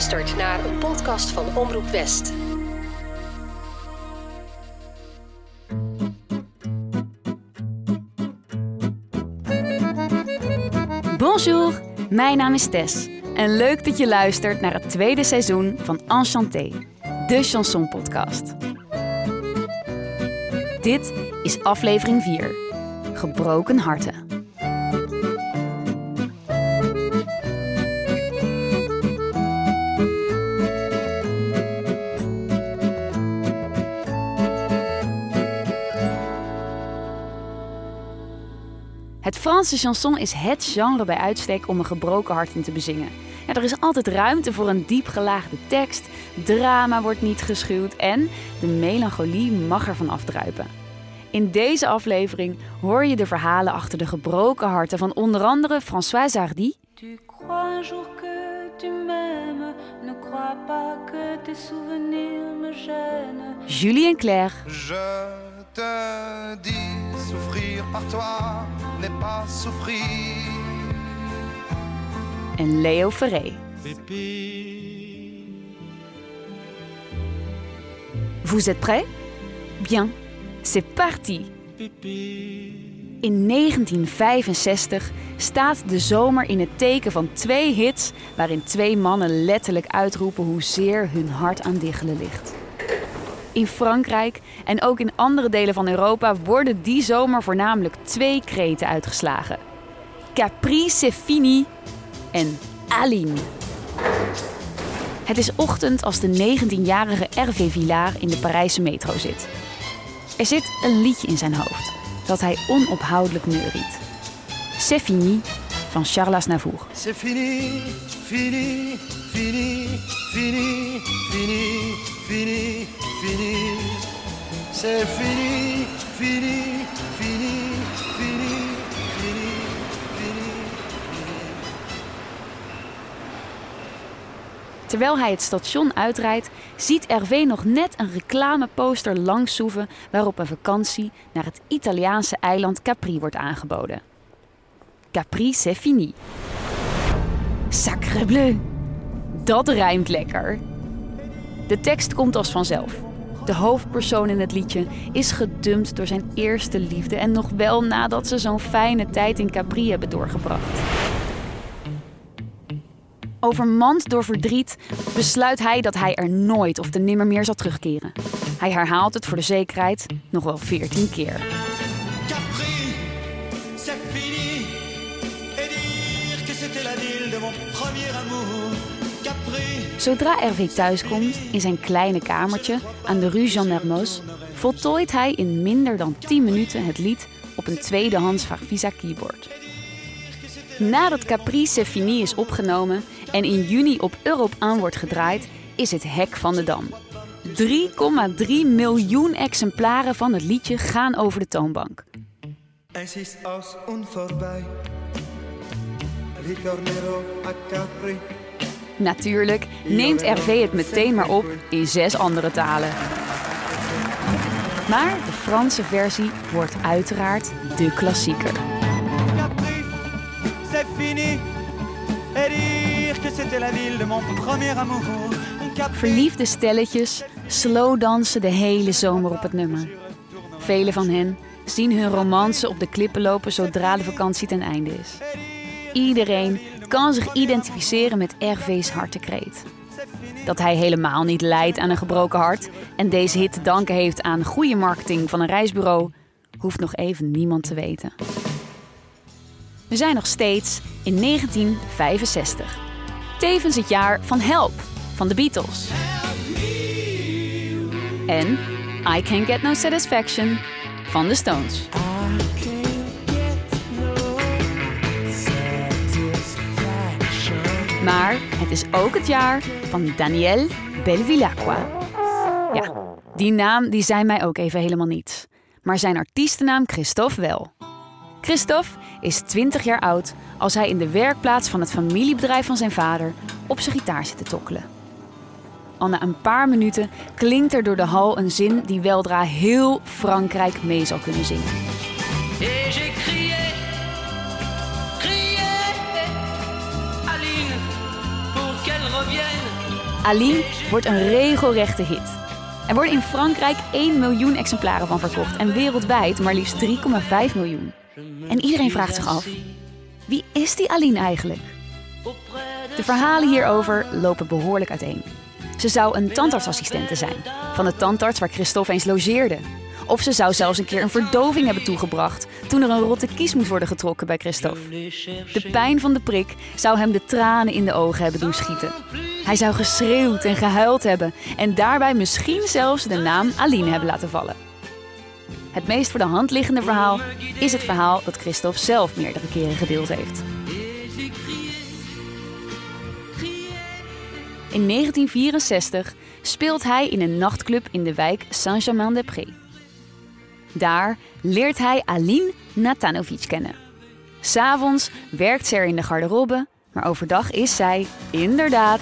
luistert naar een podcast van Omroep West. Bonjour, mijn naam is Tess. En leuk dat je luistert naar het tweede seizoen van Enchanté, de chanson podcast. Dit is aflevering 4, Gebroken Harten. Franse chanson is het genre bij uitstek om een gebroken hart in te bezingen. Ja, er is altijd ruimte voor een diep gelaagde tekst, drama wordt niet geschuwd en de melancholie mag ervan afdruipen. In deze aflevering hoor je de verhalen achter de gebroken harten van onder andere Françoise Hardy. Tu crois un jour que tu m'aimes, ne crois pas que tes souvenirs me gênent. Julie en Claire, Je te dis, souffrir par toi n'est pas souffrir. en Leo Ferré. Vous êtes prêts? Bien, c'est parti! In 1965 staat de zomer in het teken van twee hits waarin twee mannen letterlijk uitroepen hoezeer hun hart aan diggelen ligt. In Frankrijk en ook in andere delen van Europa worden die zomer voornamelijk twee kreten uitgeslagen. Capri c'est fini en Aline. Het is ochtend als de 19-jarige Hervé Villard in de Parijse metro zit. Er zit een liedje in zijn hoofd dat hij onophoudelijk neuriet. C'est fini van Charles Aznavour. C'est fini, fini, fini, fini, fini, fini, fini. C'est fini, fini, fini, fini, fini. Terwijl hij het station uitrijdt, ziet Hervé nog net een reclameposter langszoeven waarop een vakantie naar het Italiaanse eiland Capri wordt aangeboden. Capri c'est fini. Sacre bleu. Dat rijmt lekker. De tekst komt als vanzelf. De hoofdpersoon in het liedje is gedumpt door zijn eerste liefde en nog wel nadat ze zo'n fijne tijd in Capri hebben doorgebracht. Overmand door verdriet besluit hij dat hij er nooit of te nimmer meer zal terugkeren. Hij herhaalt het voor de zekerheid nog wel veertien keer. Zodra Hervé thuiskomt in zijn kleine kamertje aan de Rue Jean Mermoz, voltooit hij in minder dan 10 minuten het lied op een tweedehands Farfisa keyboard. Nadat Capri C'est Fini is opgenomen en in juni op Europe 1 wordt gedraaid, is het hek van de dam. 3,3 miljoen exemplaren van het liedje gaan over de toonbank. Es ist aus und vorbei. A Capri. Natuurlijk neemt Hervé het meteen maar op in zes andere talen. Maar de Franse versie wordt uiteraard de klassieker. Verliefde stelletjes slow dansen de hele zomer op het nummer. Velen van hen zien hun romance op de klippen lopen zodra de vakantie ten einde is. Iedereen kan zich identificeren met Hervé's hartekreet. Dat hij helemaal niet lijdt aan een gebroken hart en deze hit te danken heeft aan goede marketing van een reisbureau, hoeft nog even niemand te weten. We zijn nog steeds in 1965. Tevens het jaar van Help van de Beatles. En I Can't Get No Satisfaction van de Stones. Maar het is ook het jaar van Daniel Belvilacqua. Ja, die naam die zei mij ook even helemaal niets. Maar zijn artiestennaam Christophe wel. Christophe is 20 jaar oud als hij in de werkplaats van het familiebedrijf van zijn vader op zijn gitaar zit te tokkelen. Al na een paar minuten klinkt er door de hal een zin die weldra heel Frankrijk mee zal kunnen zingen. Aline, wordt een regelrechte hit. Er worden in Frankrijk 1 miljoen exemplaren van verkocht en wereldwijd maar liefst 3,5 miljoen. En iedereen vraagt zich af, wie is die Aline eigenlijk? De verhalen hierover lopen behoorlijk uiteen. Ze zou een tandartsassistente zijn, van de tandarts waar Christophe eens logeerde. Of ze zou zelfs een keer een verdoving hebben toegebracht toen er een rotte kies moest worden getrokken bij Christophe. De pijn van de prik zou hem de tranen in de ogen hebben doen schieten. Hij zou geschreeuwd en gehuild hebben en daarbij misschien zelfs de naam Aline hebben laten vallen. Het meest voor de hand liggende verhaal is het verhaal dat Christophe zelf meerdere keren gedeeld heeft. In 1964 speelt hij in een nachtclub in de wijk Saint-Germain-des-Prés. Daar leert hij Aline Natanovic kennen. S'avonds werkt ze er in de garderobe, maar overdag is zij, inderdaad,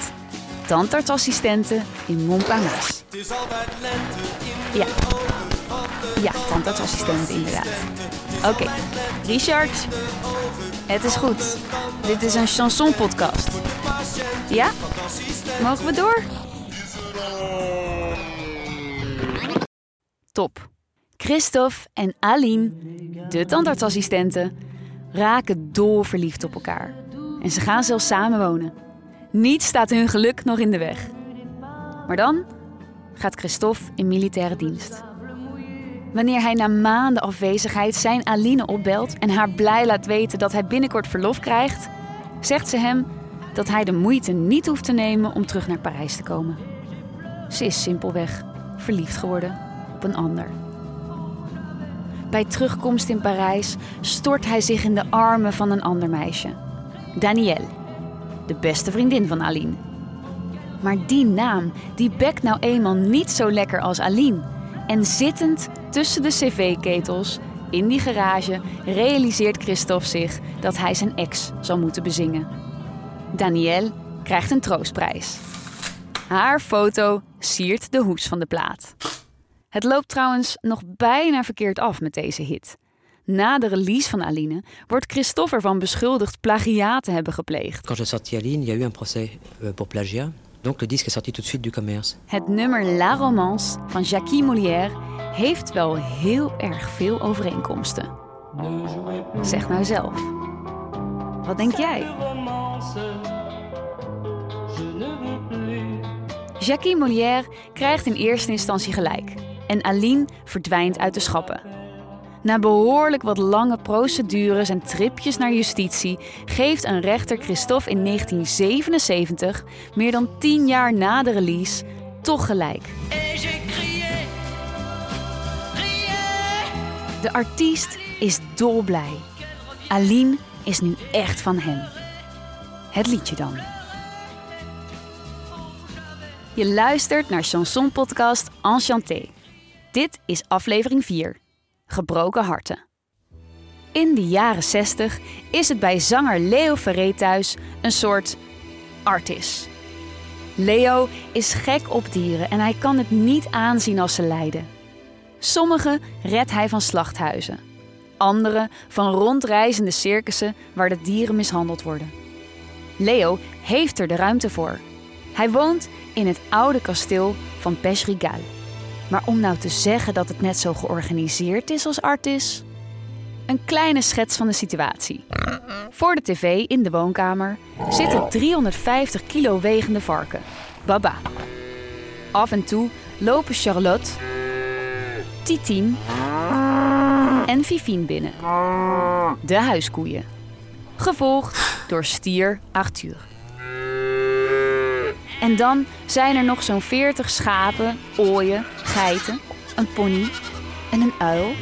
tandartsassistente in Montparnasse. Ja, ja tandartsassistente inderdaad. Oké, Richard, het is goed. Dit is een chanson-podcast. Ja? Mogen we door? Top. Christophe en Aline, de tandartsassistenten, raken dolverliefd op elkaar. En ze gaan zelfs samen wonen. Niets staat hun geluk nog in de weg. Maar dan gaat Christophe in militaire dienst. Wanneer hij na maanden afwezigheid zijn Aline opbelt en haar blij laat weten dat hij binnenkort verlof krijgt, zegt ze hem dat hij de moeite niet hoeft te nemen om terug naar Parijs te komen. Ze is simpelweg verliefd geworden op een ander. Bij terugkomst in Parijs stort hij zich in de armen van een ander meisje, Danielle, de beste vriendin van Aline. Maar die naam, die bekt nou eenmaal niet zo lekker als Aline. En zittend tussen de cv-ketels in die garage realiseert Christophe zich dat hij zijn ex zal moeten bezingen. Danielle krijgt een troostprijs. Haar foto siert de hoes van de plaat. Het loopt trouwens nog bijna verkeerd af met deze hit. Na de release van Aline wordt Christophe ervan beschuldigd plagiaat te hebben gepleegd. Quand j'ai sorti Aline, il y a eu un procès euh, pour plagiat. Donc le disque est sorti tout de suite du commerce. Het nummer La Romance van Jackie Molière heeft wel heel erg veel overeenkomsten. Zeg nou zelf. Wat denk jij? Jackie Molière krijgt in eerste instantie gelijk en Aline verdwijnt uit de schappen. Na behoorlijk wat lange procedures en tripjes naar justitie geeft een rechter Christophe in 1977, meer dan tien jaar na de release, toch gelijk. De artiest is dolblij. Aline is nu echt van hem. Het liedje dan. Je luistert naar Chanson Podcast Enchanté. Dit is aflevering 4. Gebroken harten. In de jaren 60 is het bij zanger Leo Ferré thuis een soort artis. Leo is gek op dieren en hij kan het niet aanzien als ze lijden. Sommige redt hij van slachthuizen. Andere van rondreizende circussen waar de dieren mishandeld worden. Leo heeft er de ruimte voor. Hij woont in het oude kasteel van Pesrigal. Maar om nou te zeggen dat het net zo georganiseerd is als Artis? Een kleine schets van de situatie. Voor de tv in de woonkamer zit een 350 kilo wegende varken, Baba. Af en toe lopen Charlotte, Titien en Fifine binnen. De huiskoeien. Gevolgd door stier Arthur. En dan zijn er nog zo'n 40 schapen, ooien, geiten, een pony en een uil.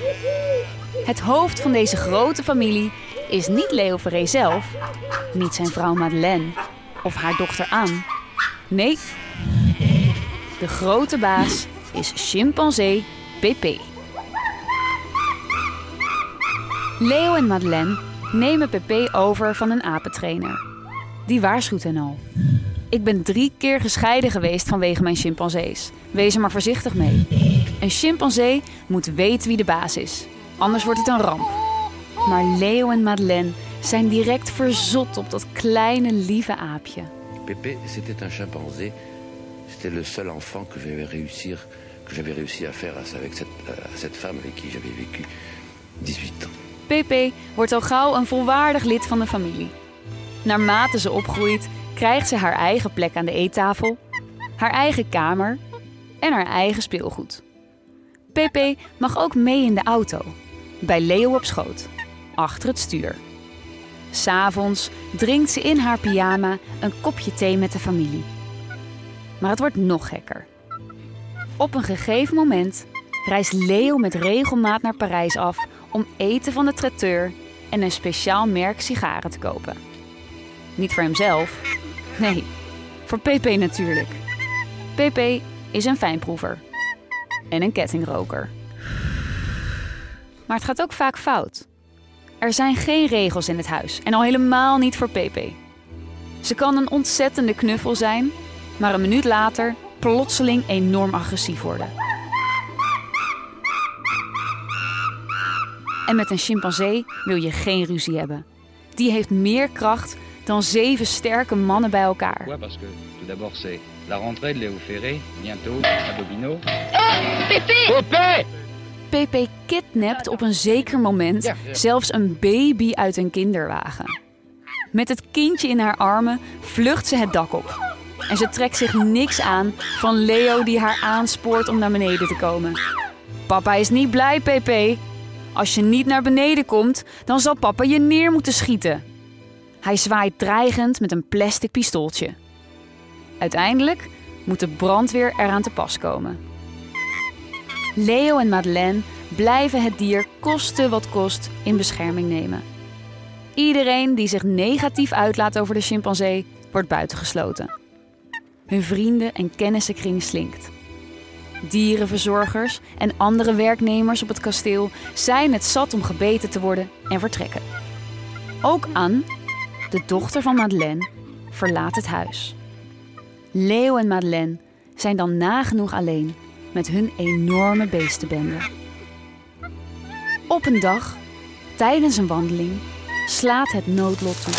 Het hoofd van deze grote familie is niet Leo Ferré zelf, niet zijn vrouw Madeleine of haar dochter Anne. Nee, de grote baas is chimpansee Pepe. Leo en Madeleine nemen Pepe over van een apentrainer. Die waarschuwt hen al. Ik ben drie keer gescheiden geweest vanwege mijn chimpansees. Wees er maar voorzichtig mee. Een chimpansee moet weten wie de baas is. Anders wordt het een ramp. Maar Leo en Madeleine zijn direct verzot op dat kleine lieve aapje. Pépé, c'était un chimpanzé C'était le seul enfant que j'avais réussi, que j'avais réussi à faire avec cette, à cette femme avec qui j'avais vécu 18 ans. Pepe wordt al gauw een volwaardig lid van de familie. Naarmate ze opgroeit, krijgt ze haar eigen plek aan de eettafel, haar eigen kamer en haar eigen speelgoed. Pepe mag ook mee in de auto, bij Leo op schoot, achter het stuur. S'avonds drinkt ze in haar pyjama een kopje thee met de familie. Maar het wordt nog gekker. Op een gegeven moment reist Leo met regelmaat naar Parijs af om eten van de traiteur en een speciaal merk sigaren te kopen. Niet voor hemzelf, nee, voor Pepe natuurlijk. Pepe is een fijnproever en een kettingroker. Maar het gaat ook vaak fout. Er zijn geen regels in het huis en al helemaal niet voor Pepe. Ze kan een ontzettende knuffel zijn, maar een minuut later plotseling enorm agressief worden. En met een chimpansee wil je geen ruzie hebben. Die heeft meer kracht dan zeven sterke mannen bij elkaar. Pourquoi Parce que tout d'abord c'est la rentrée de Léo Ferré, bientôt à Bobino. Popé Pepe kidnapt op een zeker moment zelfs een baby uit een kinderwagen. Met het kindje in haar armen vlucht ze het dak op. En ze trekt zich niks aan van Leo die haar aanspoort om naar beneden te komen. Papa is niet blij, Pepe. Als je niet naar beneden komt, dan zal papa je neer moeten schieten. Hij zwaait dreigend met een plastic pistooltje. Uiteindelijk moet de brandweer eraan te pas komen. Leo en Madeleine blijven het dier koste wat kost in bescherming nemen. Iedereen die zich negatief uitlaat over de chimpansee wordt buitengesloten. Hun vrienden en kennissenkring slinkt. Dierenverzorgers en andere werknemers op het kasteel zijn het zat om gebeten te worden en vertrekken. Ook Anne, de dochter van Madeleine, verlaat het huis. Leo en Madeleine zijn dan nagenoeg alleen met hun enorme beestenbende. Op een dag, tijdens een wandeling, slaat het noodlot toe.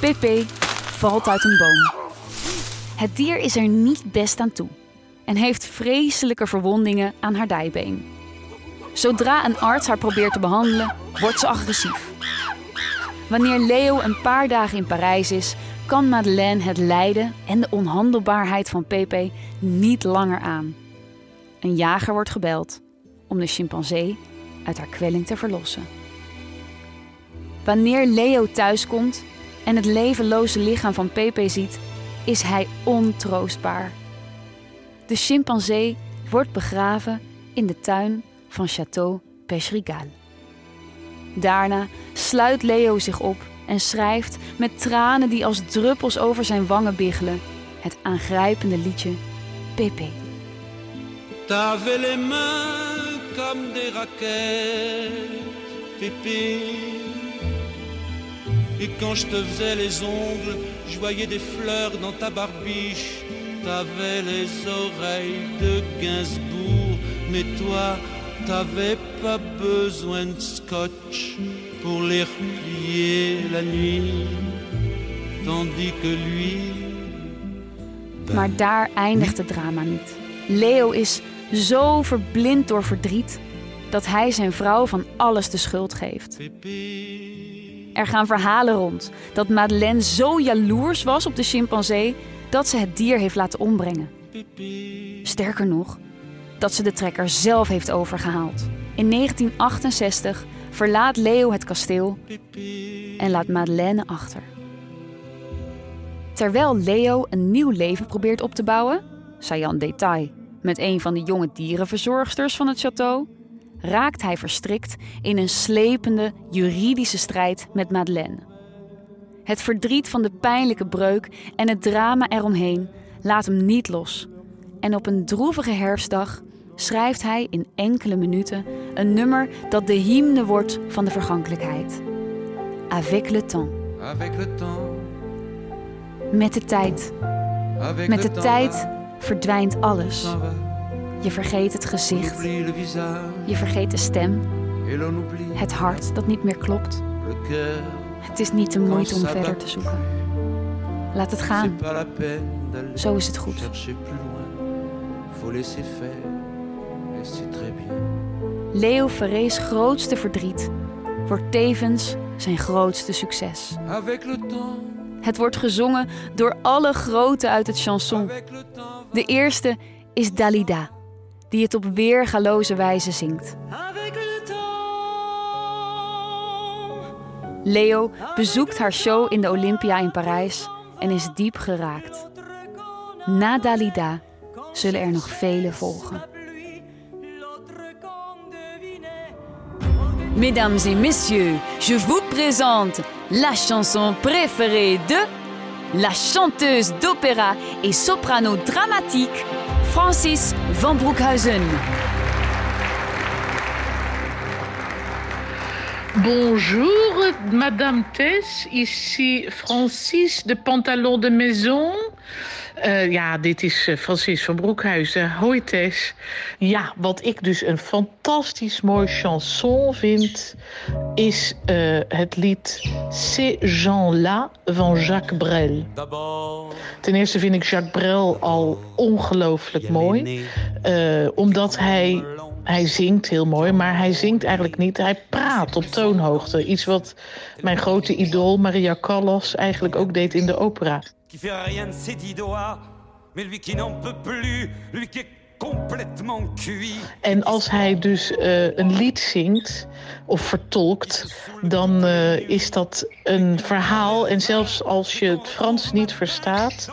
Pepe valt uit een boom. Het dier is er niet best aan toe en heeft vreselijke verwondingen aan haar dijbeen. Zodra een arts haar probeert te behandelen, wordt ze agressief. Wanneer Leo een paar dagen in Parijs is, kan Madeleine het lijden en de onhandelbaarheid van Pepe niet langer aan. Een jager wordt gebeld om de chimpansee uit haar kwelling te verlossen. Wanneer Leo thuiskomt en het levenloze lichaam van Pepe ziet, is hij ontroostbaar. De chimpansee wordt begraven in de tuin van Château Pechrigal. Daarna sluit Leo zich op en schrijft met tranen die als druppels over zijn wangen biggelen het aangrijpende liedje Pepe. Et quand je te faisais les ongles, je voyais des fleurs dans ta barbiche. T'avais les oreilles de Gainsbourg, mais toi, t'avais pas besoin de scotch pour les replier la nuit. Tandis que lui. Maar daar eindigt het drama niet. Leo is zo verblind door verdriet dat hij zijn vrouw van alles de schuld geeft. Er gaan verhalen rond dat Madeleine zo jaloers was op de chimpansee dat ze het dier heeft laten ombrengen. Sterker nog, dat ze de trekker zelf heeft overgehaald. In 1968 verlaat Leo het kasteel en laat Madeleine achter. Terwijl Leo een nieuw leven probeert op te bouwen, saillant detail, met een van de jonge dierenverzorgsters van het château, raakt hij verstrikt in een slepende juridische strijd met Madeleine. Het verdriet van de pijnlijke breuk en het drama eromheen laat hem niet los. En op een droevige herfstdag schrijft hij in enkele minuten een nummer dat de hymne wordt van de vergankelijkheid. Avec le temps. Avec le temps, Met de tijd. avec Met de tijd verdwijnt alles. Je vergeet het gezicht. Je vergeet de stem. Het hart dat niet meer klopt. Het is niet de moeite om verder te zoeken. Laat het gaan. Zo is het goed. Leo Ferré's grootste verdriet wordt tevens zijn grootste succes. Het wordt gezongen door alle groten uit het chanson. De eerste is Dalida, die het op weergaloze wijze zingt. Leo bezoekt haar show in de Olympia in Parijs en is diep geraakt. Na Dalida zullen er nog vele volgen. Mesdames et messieurs, je vous présente la chanson préférée de la chanteuse d'opéra et soprano dramatique Francis van Broekhuizen. Bonjour, Madame Tess. Ici Francis de Pantalon de Maison. Uh, ja, dit is uh, Francis van Broekhuizen. Hoi Tess. Ja, wat ik dus een fantastisch mooi chanson vind... is uh, het lied Ces gens-là van Jacques Brel. Ten eerste vind ik Jacques Brel al ongelooflijk mooi. omdat hij hij zingt heel mooi, maar hij zingt eigenlijk niet. Hij praat op toonhoogte. Iets wat mijn grote idool Maria Callas eigenlijk ook deed in de opera. En als hij dus uh, een lied zingt of vertolkt, dan uh, is dat een verhaal. En zelfs als je het Frans niet verstaat,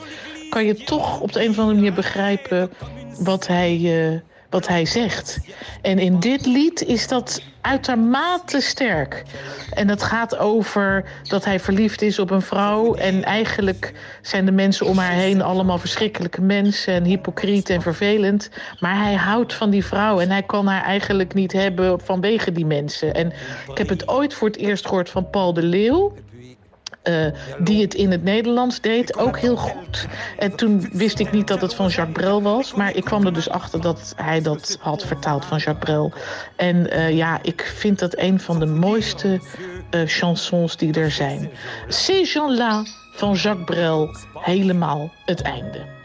kan je toch op de een of andere manier begrijpen wat hij. Uh, wat hij zegt. En in dit lied is dat uitermate sterk. En dat gaat over dat hij verliefd is op een vrouw. En eigenlijk zijn de mensen om haar heen allemaal verschrikkelijke mensen. En hypocriet en vervelend. Maar hij houdt van die vrouw. En hij kan haar eigenlijk niet hebben vanwege die mensen. En ik heb het ooit voor het eerst gehoord van Paul de Leeuw. Uh, die het in het Nederlands deed, ook heel goed. En toen wist ik niet dat het van Jacques Brel was... maar ik kwam er dus achter dat hij dat had vertaald van Jacques Brel. En uh, ja, ik vind dat een van de mooiste uh, chansons die er zijn. Ces gens-là van Jacques Brel, helemaal het einde.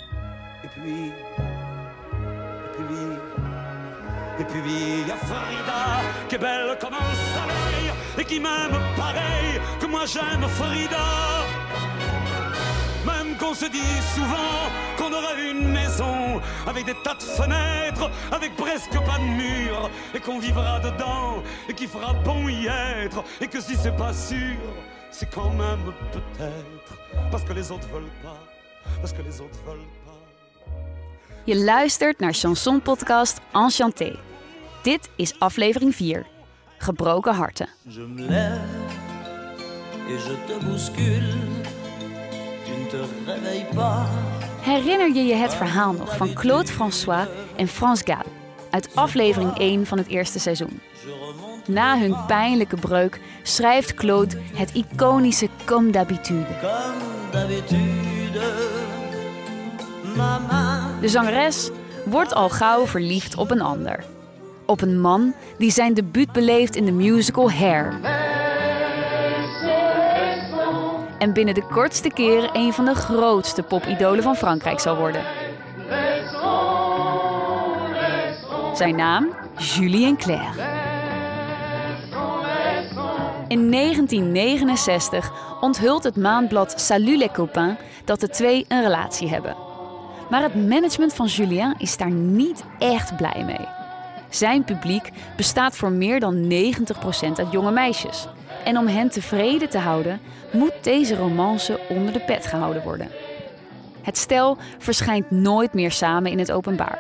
Et puis il y a Farida, qui est belle comme un soleil, et qui m'aime pareil que moi j'aime Farida. Même qu'on se dit souvent qu'on aurait une maison avec des tas de fenêtres, avec presque pas de murs, et qu'on vivra dedans, et qu'il fera bon y être, et que si c'est pas sûr, c'est quand même peut-être, parce que les autres veulent pas, parce que les autres veulent pas. Je luistert naar Chanson Podcast Enchanté. Dit is aflevering 4. Gebroken harten. Je me lève et je te bouscule. Tu ne te réveilles pas. Herinner je je het verhaal nog van Claude François en France Gall uit aflevering 1 van het eerste seizoen? Na hun pijnlijke breuk schrijft Claude het iconische Comme d'habitude. De zangeres wordt al gauw verliefd op een ander. Op een man die zijn debuut beleeft in de musical Hair. En binnen de kortste keren een van de grootste popidolen van Frankrijk zal worden. Zijn naam? Julien Clerc. In 1969 onthult het maandblad Salut les copains dat de twee een relatie hebben. Maar het management van Julien is daar niet echt blij mee. Zijn publiek bestaat voor meer dan 90% uit jonge meisjes. En om hen tevreden te houden, moet deze romance onder de pet gehouden worden. Het stel verschijnt nooit meer samen in het openbaar.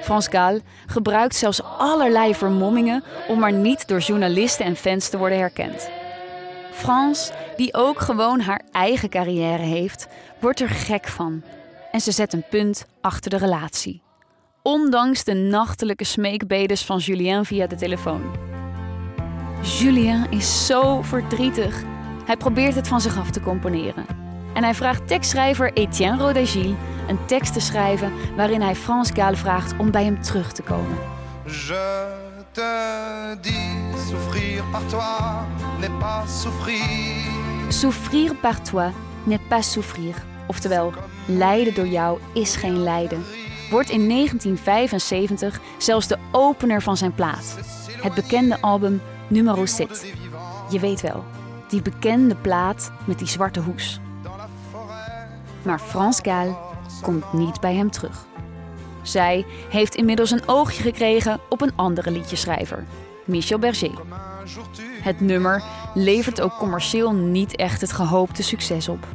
Frans Gall gebruikt zelfs allerlei vermommingen om maar niet door journalisten en fans te worden herkend. Frans, die ook gewoon haar eigen carrière heeft, wordt er gek van en ze zet een punt achter de relatie. Ondanks de nachtelijke smeekbedes van Julien via de telefoon. Julien is zo verdrietig. Hij probeert het van zich af te componeren. En hij vraagt tekstschrijver Etienne Rodagil een tekst te schrijven waarin hij Frans Gall vraagt om bij hem terug te komen. Je te dis, souffrir par toi n'est pas souffrir. Souffrir par toi n'est pas souffrir. oftewel Lijden door jou is geen lijden, wordt in 1975 zelfs de opener van zijn plaat. Het bekende album Numero 6. Je weet wel, die bekende plaat met die zwarte hoes. Maar Frans Gaal komt niet bij hem terug. Zij heeft inmiddels een oogje gekregen op een andere liedjeschrijver, Michel Berger. Het nummer levert ook commercieel niet echt het gehoopte succes op.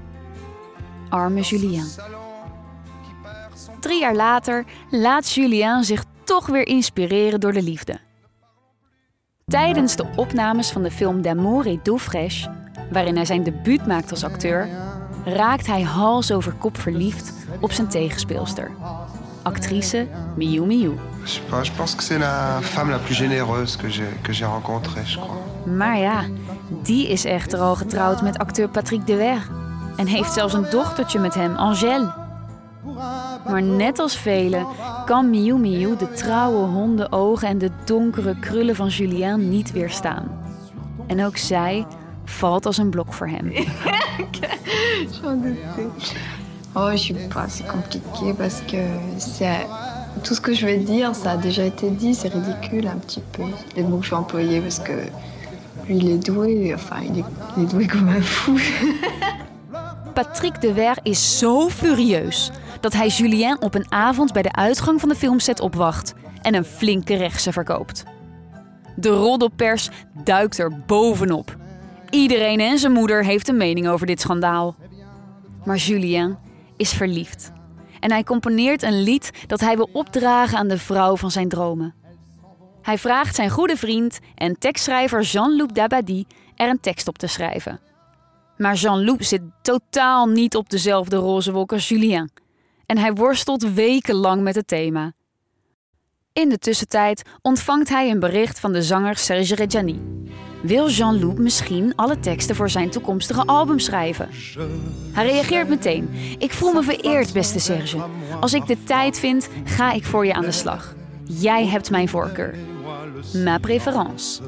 Arme Julien. Drie jaar later laat Julien zich toch weer inspireren door de liefde. Tijdens de opnames van de film D'amour et fraîche, waarin hij zijn debuut maakt als acteur, raakt hij hals over kop verliefd op zijn tegenspeelster, actrice Miu Miu. Je pense que c'est la femme la plus généreuse que j'ai que j'ai rencontrée, je crois. Maar ja, die is echter al getrouwd met acteur Patrick Dewer en heeft zelfs een dochtertje met hem, Angèle. Maar net als velen kan Miu Miu de trouwe hondenogen en de donkere krullen van Julien niet weerstaan. En ook zij valt als een blok voor hem. Oh, je pas, c'est compliqué parce que c'est tout ce que je vais dire, ça a déjà été dit, c'est ridicule un petit peu les mots que je vais employer parce que lui il est doué, enfin il est, il est doué comme un fou. Patrick de Ver is zo furieus dat hij Julien op een avond bij de uitgang van de filmset opwacht en een flinke rechtse verkoopt. De roddelpers duikt er bovenop. Iedereen en zijn moeder heeft een mening over dit schandaal. Maar Julien is verliefd. En hij componeert een lied dat hij wil opdragen aan de vrouw van zijn dromen. Hij vraagt zijn goede vriend en tekstschrijver Jean-Luc Dabadi er een tekst op te schrijven. Maar Jean-Luc zit totaal niet op dezelfde roze wolk als Julien. En hij worstelt wekenlang met het thema. In de tussentijd ontvangt hij een bericht van de zanger Serge Reggiani. Wil Jean-Luc misschien alle teksten voor zijn toekomstige album schrijven? Hij reageert meteen. Ik voel me vereerd, beste Serge. Als ik de tijd vind, ga ik voor je aan de slag. Jij hebt mijn voorkeur. Ma préférence.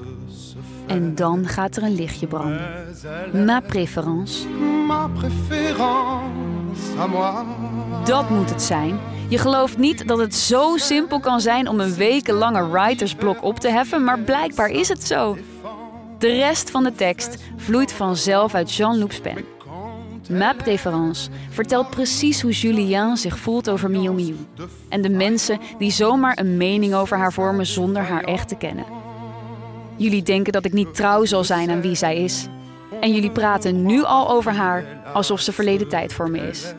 En dan gaat er een lichtje branden. Ma préférence. Ma préférence à moi. Dat moet het zijn. Je gelooft niet dat het zo simpel kan zijn om een wekenlange writersblok op te heffen, maar blijkbaar is het zo. De rest van de tekst vloeit vanzelf uit Jean-Luc's pen. Ma préférence vertelt precies hoe Julien zich voelt over Miu Miu. En de mensen die zomaar een mening over haar vormen zonder haar echt te kennen. Jullie denken dat ik niet trouw zal zijn aan wie zij is. En jullie praten nu al over haar alsof ze verleden tijd voor me is.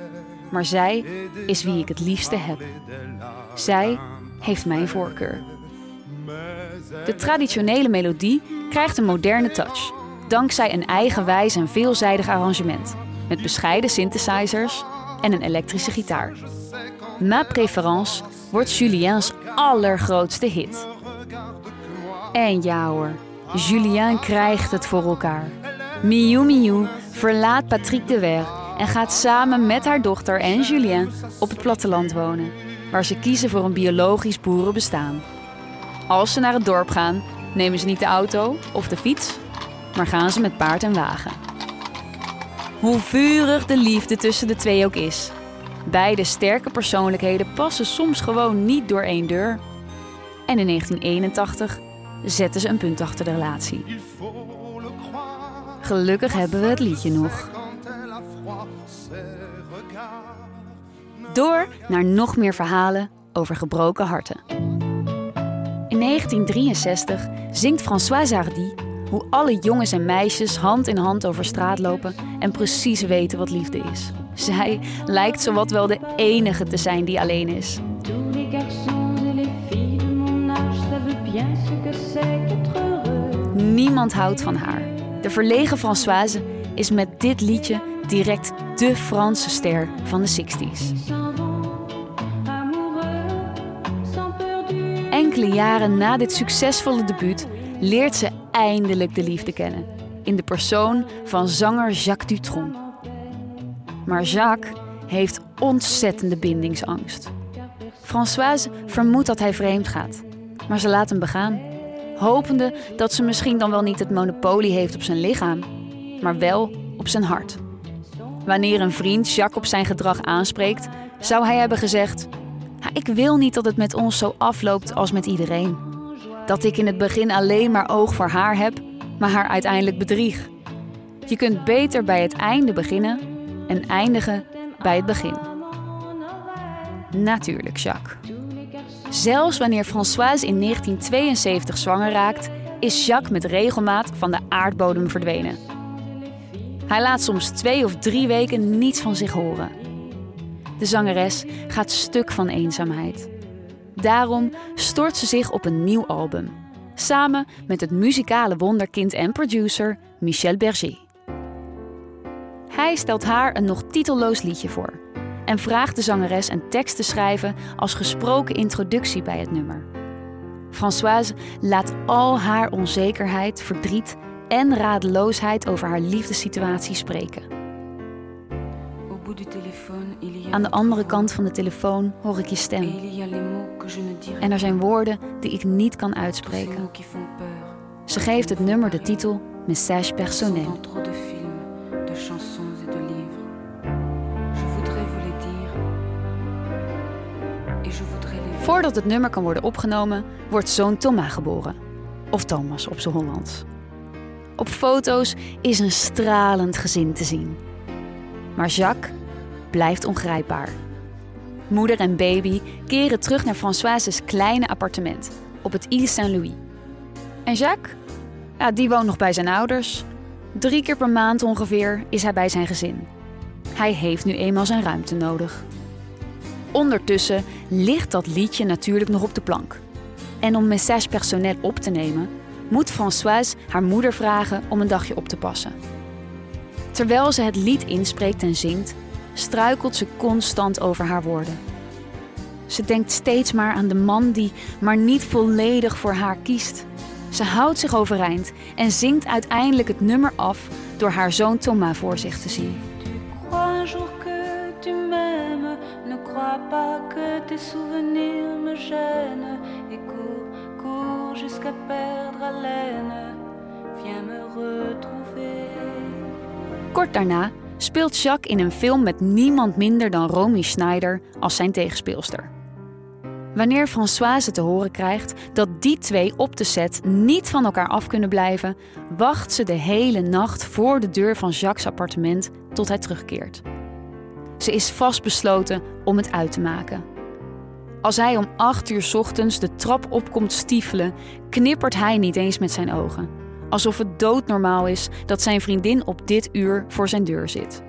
Maar zij is wie ik het liefste heb. Zij heeft mijn voorkeur. De traditionele melodie krijgt een moderne touch, dankzij een eigenwijs en veelzijdig arrangement, met bescheiden synthesizers en een elektrische gitaar. Ma préférence wordt Julien's allergrootste hit. En ja hoor, Julien krijgt het voor elkaar. Miu Miu verlaat Patrick de Ver en gaat samen met haar dochter en Julien op het platteland wonen, waar ze kiezen voor een biologisch boerenbestaan. Als ze naar het dorp gaan, nemen ze niet de auto of de fiets, maar gaan ze met paard en wagen. Hoe vurig de liefde tussen de twee ook is, beide sterke persoonlijkheden passen soms gewoon niet door één deur. En in 1981 zetten ze een punt achter de relatie. Gelukkig hebben we het liedje nog. Door naar nog meer verhalen over gebroken harten. In 1963 zingt Françoise Hardy hoe alle jongens en meisjes hand in hand over straat lopen en precies weten wat liefde is. Zij lijkt zowat wel de enige te zijn die alleen is. Niemand houdt van haar. De verlegen Françoise is met dit liedje direct de Franse ster van de 60s. Enkele jaren na dit succesvolle debuut leert ze eindelijk de liefde kennen. In de persoon van zanger Jacques Dutronc. Maar Jacques heeft ontzettende bindingsangst. Françoise vermoedt dat hij vreemd gaat, maar ze laat hem begaan. Hopende dat ze misschien dan wel niet het monopolie heeft op zijn lichaam, maar wel op zijn hart. Wanneer een vriend Jacques op zijn gedrag aanspreekt, zou hij hebben gezegd: Ik wil niet dat het met ons zo afloopt als met iedereen. Dat ik in het begin alleen maar oog voor haar heb, maar haar uiteindelijk bedrieg. Je kunt beter bij het einde beginnen en eindigen bij het begin. Natuurlijk, Jacques. Zelfs wanneer Françoise in 1972 zwanger raakt, is Jacques met regelmaat van de aardbodem verdwenen. Hij laat soms twee of drie weken niets van zich horen. De zangeres gaat stuk van eenzaamheid. Daarom stort ze zich op een nieuw album, samen met het muzikale wonderkind en producer Michel Berger. Hij stelt haar een nog titelloos liedje voor en vraagt de zangeres een tekst te schrijven als gesproken introductie bij het nummer. Françoise laat al haar onzekerheid, verdriet en radeloosheid over haar liefdessituatie spreken. Aan de andere kant van de telefoon hoor ik je stem. En er zijn woorden die ik niet kan uitspreken. Ze geeft het nummer de titel Message personnel. Voordat het nummer kan worden opgenomen, wordt zoon Thomas geboren. Of Thomas op zijn Hollands. Op foto's is een stralend gezin te zien. Maar Jacques blijft ongrijpbaar. Moeder en baby keren terug naar Françoise's kleine appartement op het Ile Saint-Louis. En Jacques? Ja, die woont nog bij zijn ouders. Drie keer per maand ongeveer is hij bij zijn gezin. Hij heeft nu eenmaal zijn ruimte nodig. Ondertussen ligt dat liedje natuurlijk nog op de plank. En om message personnel op te nemen, moet Françoise haar moeder vragen om een dagje op te passen. Terwijl ze het lied inspreekt en zingt, struikelt ze constant over haar woorden. Ze denkt steeds maar aan de man die maar niet volledig voor haar kiest. Ze houdt zich overeind en zingt uiteindelijk het nummer af door haar zoon Thomas voor zich te zien. Kort daarna speelt Jacques in een film met niemand minder dan Romy Schneider als zijn tegenspeelster. Wanneer Françoise te horen krijgt dat die twee op de set niet van elkaar af kunnen blijven, wacht ze de hele nacht voor de deur van Jacques' appartement tot hij terugkeert. Ze is vastbesloten om het uit te maken. Als hij om acht uur ochtends de trap opkomt stiefelen, knippert hij niet eens met zijn ogen. Alsof het doodnormaal is dat zijn vriendin op dit uur voor zijn deur zit.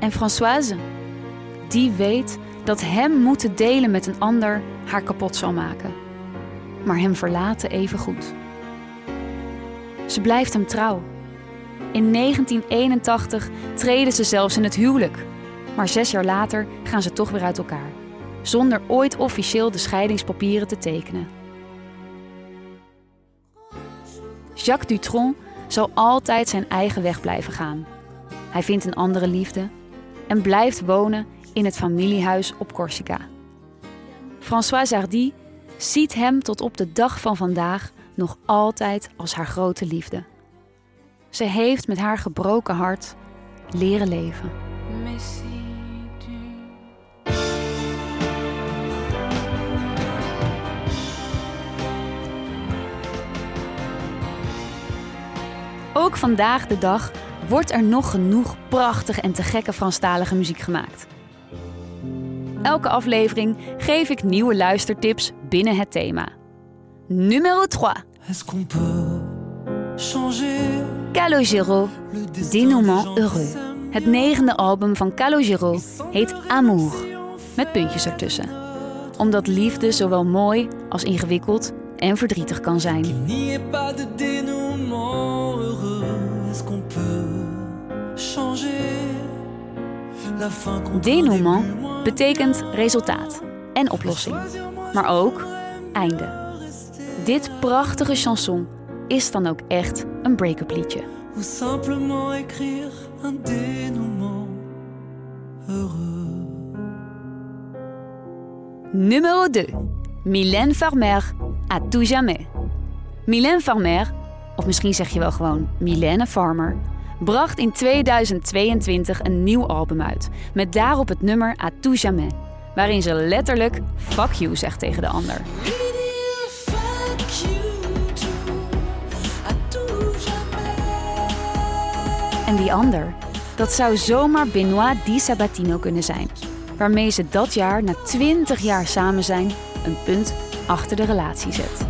En Françoise, die weet dat hem moeten delen met een ander haar kapot zal maken. Maar hem verlaten even goed. Ze blijft hem trouw. In 1981 treden ze zelfs in het huwelijk. Maar zes jaar later gaan ze toch weer uit elkaar, zonder ooit officieel de scheidingspapieren te tekenen. Jacques Dutronc zal altijd zijn eigen weg blijven gaan. Hij vindt een andere liefde en blijft wonen in het familiehuis op Corsica. François Hardy ziet hem tot op de dag van vandaag nog altijd als haar grote liefde. Ze heeft met haar gebroken hart leren leven. Ook vandaag de dag wordt er nog genoeg prachtige en te gekke Franstalige muziek gemaakt. Elke aflevering geef ik nieuwe luistertips binnen het thema. Numero 3. Calogero, Dénouement Heureux. Het negende album van Calogero heet Amour, met puntjes ertussen. Omdat liefde zowel mooi als ingewikkeld en verdrietig kan zijn. Dénouement betekent resultaat en oplossing, maar ook einde. Dit prachtige chanson is dan ook echt een break-up liedje. Numéro 2. Mylène Farmer, à tout jamais. Mylène Farmer, of misschien zeg je wel gewoon Mylène Farmer, bracht in 2022 een nieuw album uit. Met daarop het nummer A tout jamais. Waarin ze letterlijk fuck you zegt tegen de ander. En die ander, dat zou zomaar Benoit Di Sabatino kunnen zijn. Waarmee ze dat jaar, na 20 jaar samen zijn, een punt achter de relatie zet.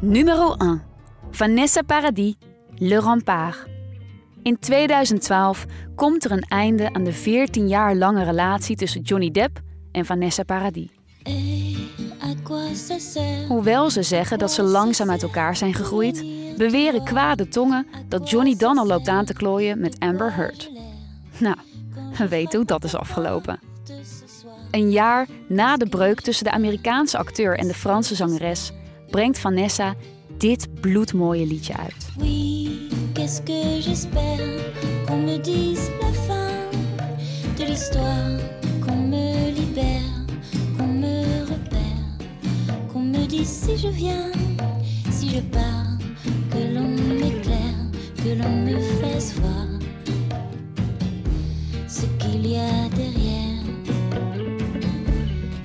Numero 1. Vanessa Paradis, Le Rempart. In 2012 komt er een einde aan de 14 jaar lange relatie tussen Johnny Depp en Vanessa Paradis. Hoewel ze zeggen dat ze langzaam uit elkaar zijn gegroeid, beweren kwade tongen dat Johnny dan al loopt aan te klooien met Amber Heard. Nou, we weten hoe dat is afgelopen. Een jaar na de breuk tussen de Amerikaanse acteur en de Franse zangeres brengt Vanessa dit bloedmooie liedje uit. Qu'est-ce que j'espère qu'on me dise la fin de l'histoire, qu'on me libère, qu'on me repère, qu'on me dise si je viens, si je pars, que l'on m'éclaire, que l'on me fasse voir ce qu'il y a derrière,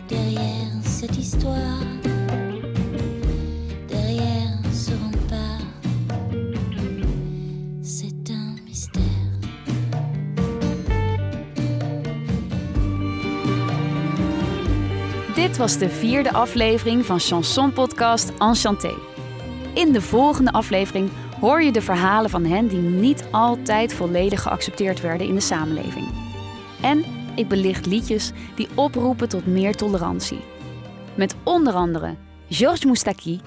derrière cette histoire. Dit was de vierde aflevering van Chanson Podcast Enchanté. In de volgende aflevering hoor je de verhalen van hen die niet altijd volledig geaccepteerd werden in de samenleving. En ik belicht liedjes die oproepen tot meer tolerantie. Met onder andere Georges Moustaki.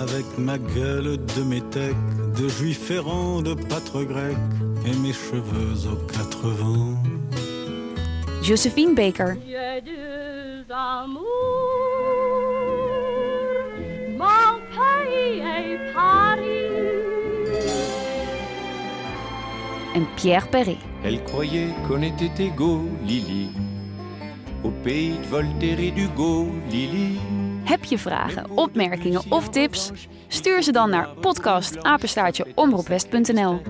Avec ma gueule de métèque, de juif errant, de pâtre grec et mes cheveux aux quatre vents. Josephine Baker. En Pierre Perret. Elle croyait qu'on était égaux, Lily. Au pays de Voltaire et d'Hugo, Lily. Heb je vragen, opmerkingen of tips? Stuur ze dan naar podcastapenstaartjeomroepwest.nl.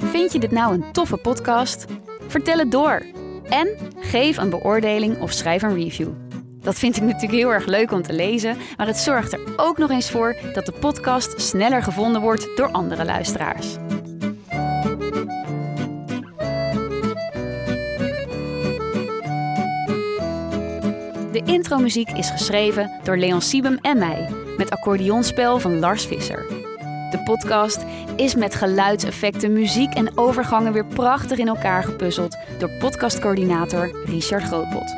Vind je dit nou een toffe podcast? Vertel het door. En geef een beoordeling of schrijf een review. Dat vind ik natuurlijk heel erg leuk om te lezen, maar het zorgt er ook nog eens voor dat de podcast sneller gevonden wordt door andere luisteraars. De intromuziek is geschreven door Leon Siebem en mij, met accordeonspel van Lars Visser. De podcast is met geluidseffecten, muziek en overgangen weer prachtig in elkaar gepuzzeld door podcastcoördinator Richard Grootbot.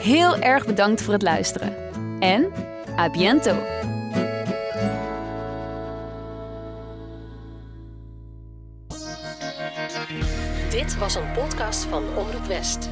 Heel erg bedankt voor het luisteren. En a biento! Dit was een podcast van Omroep West.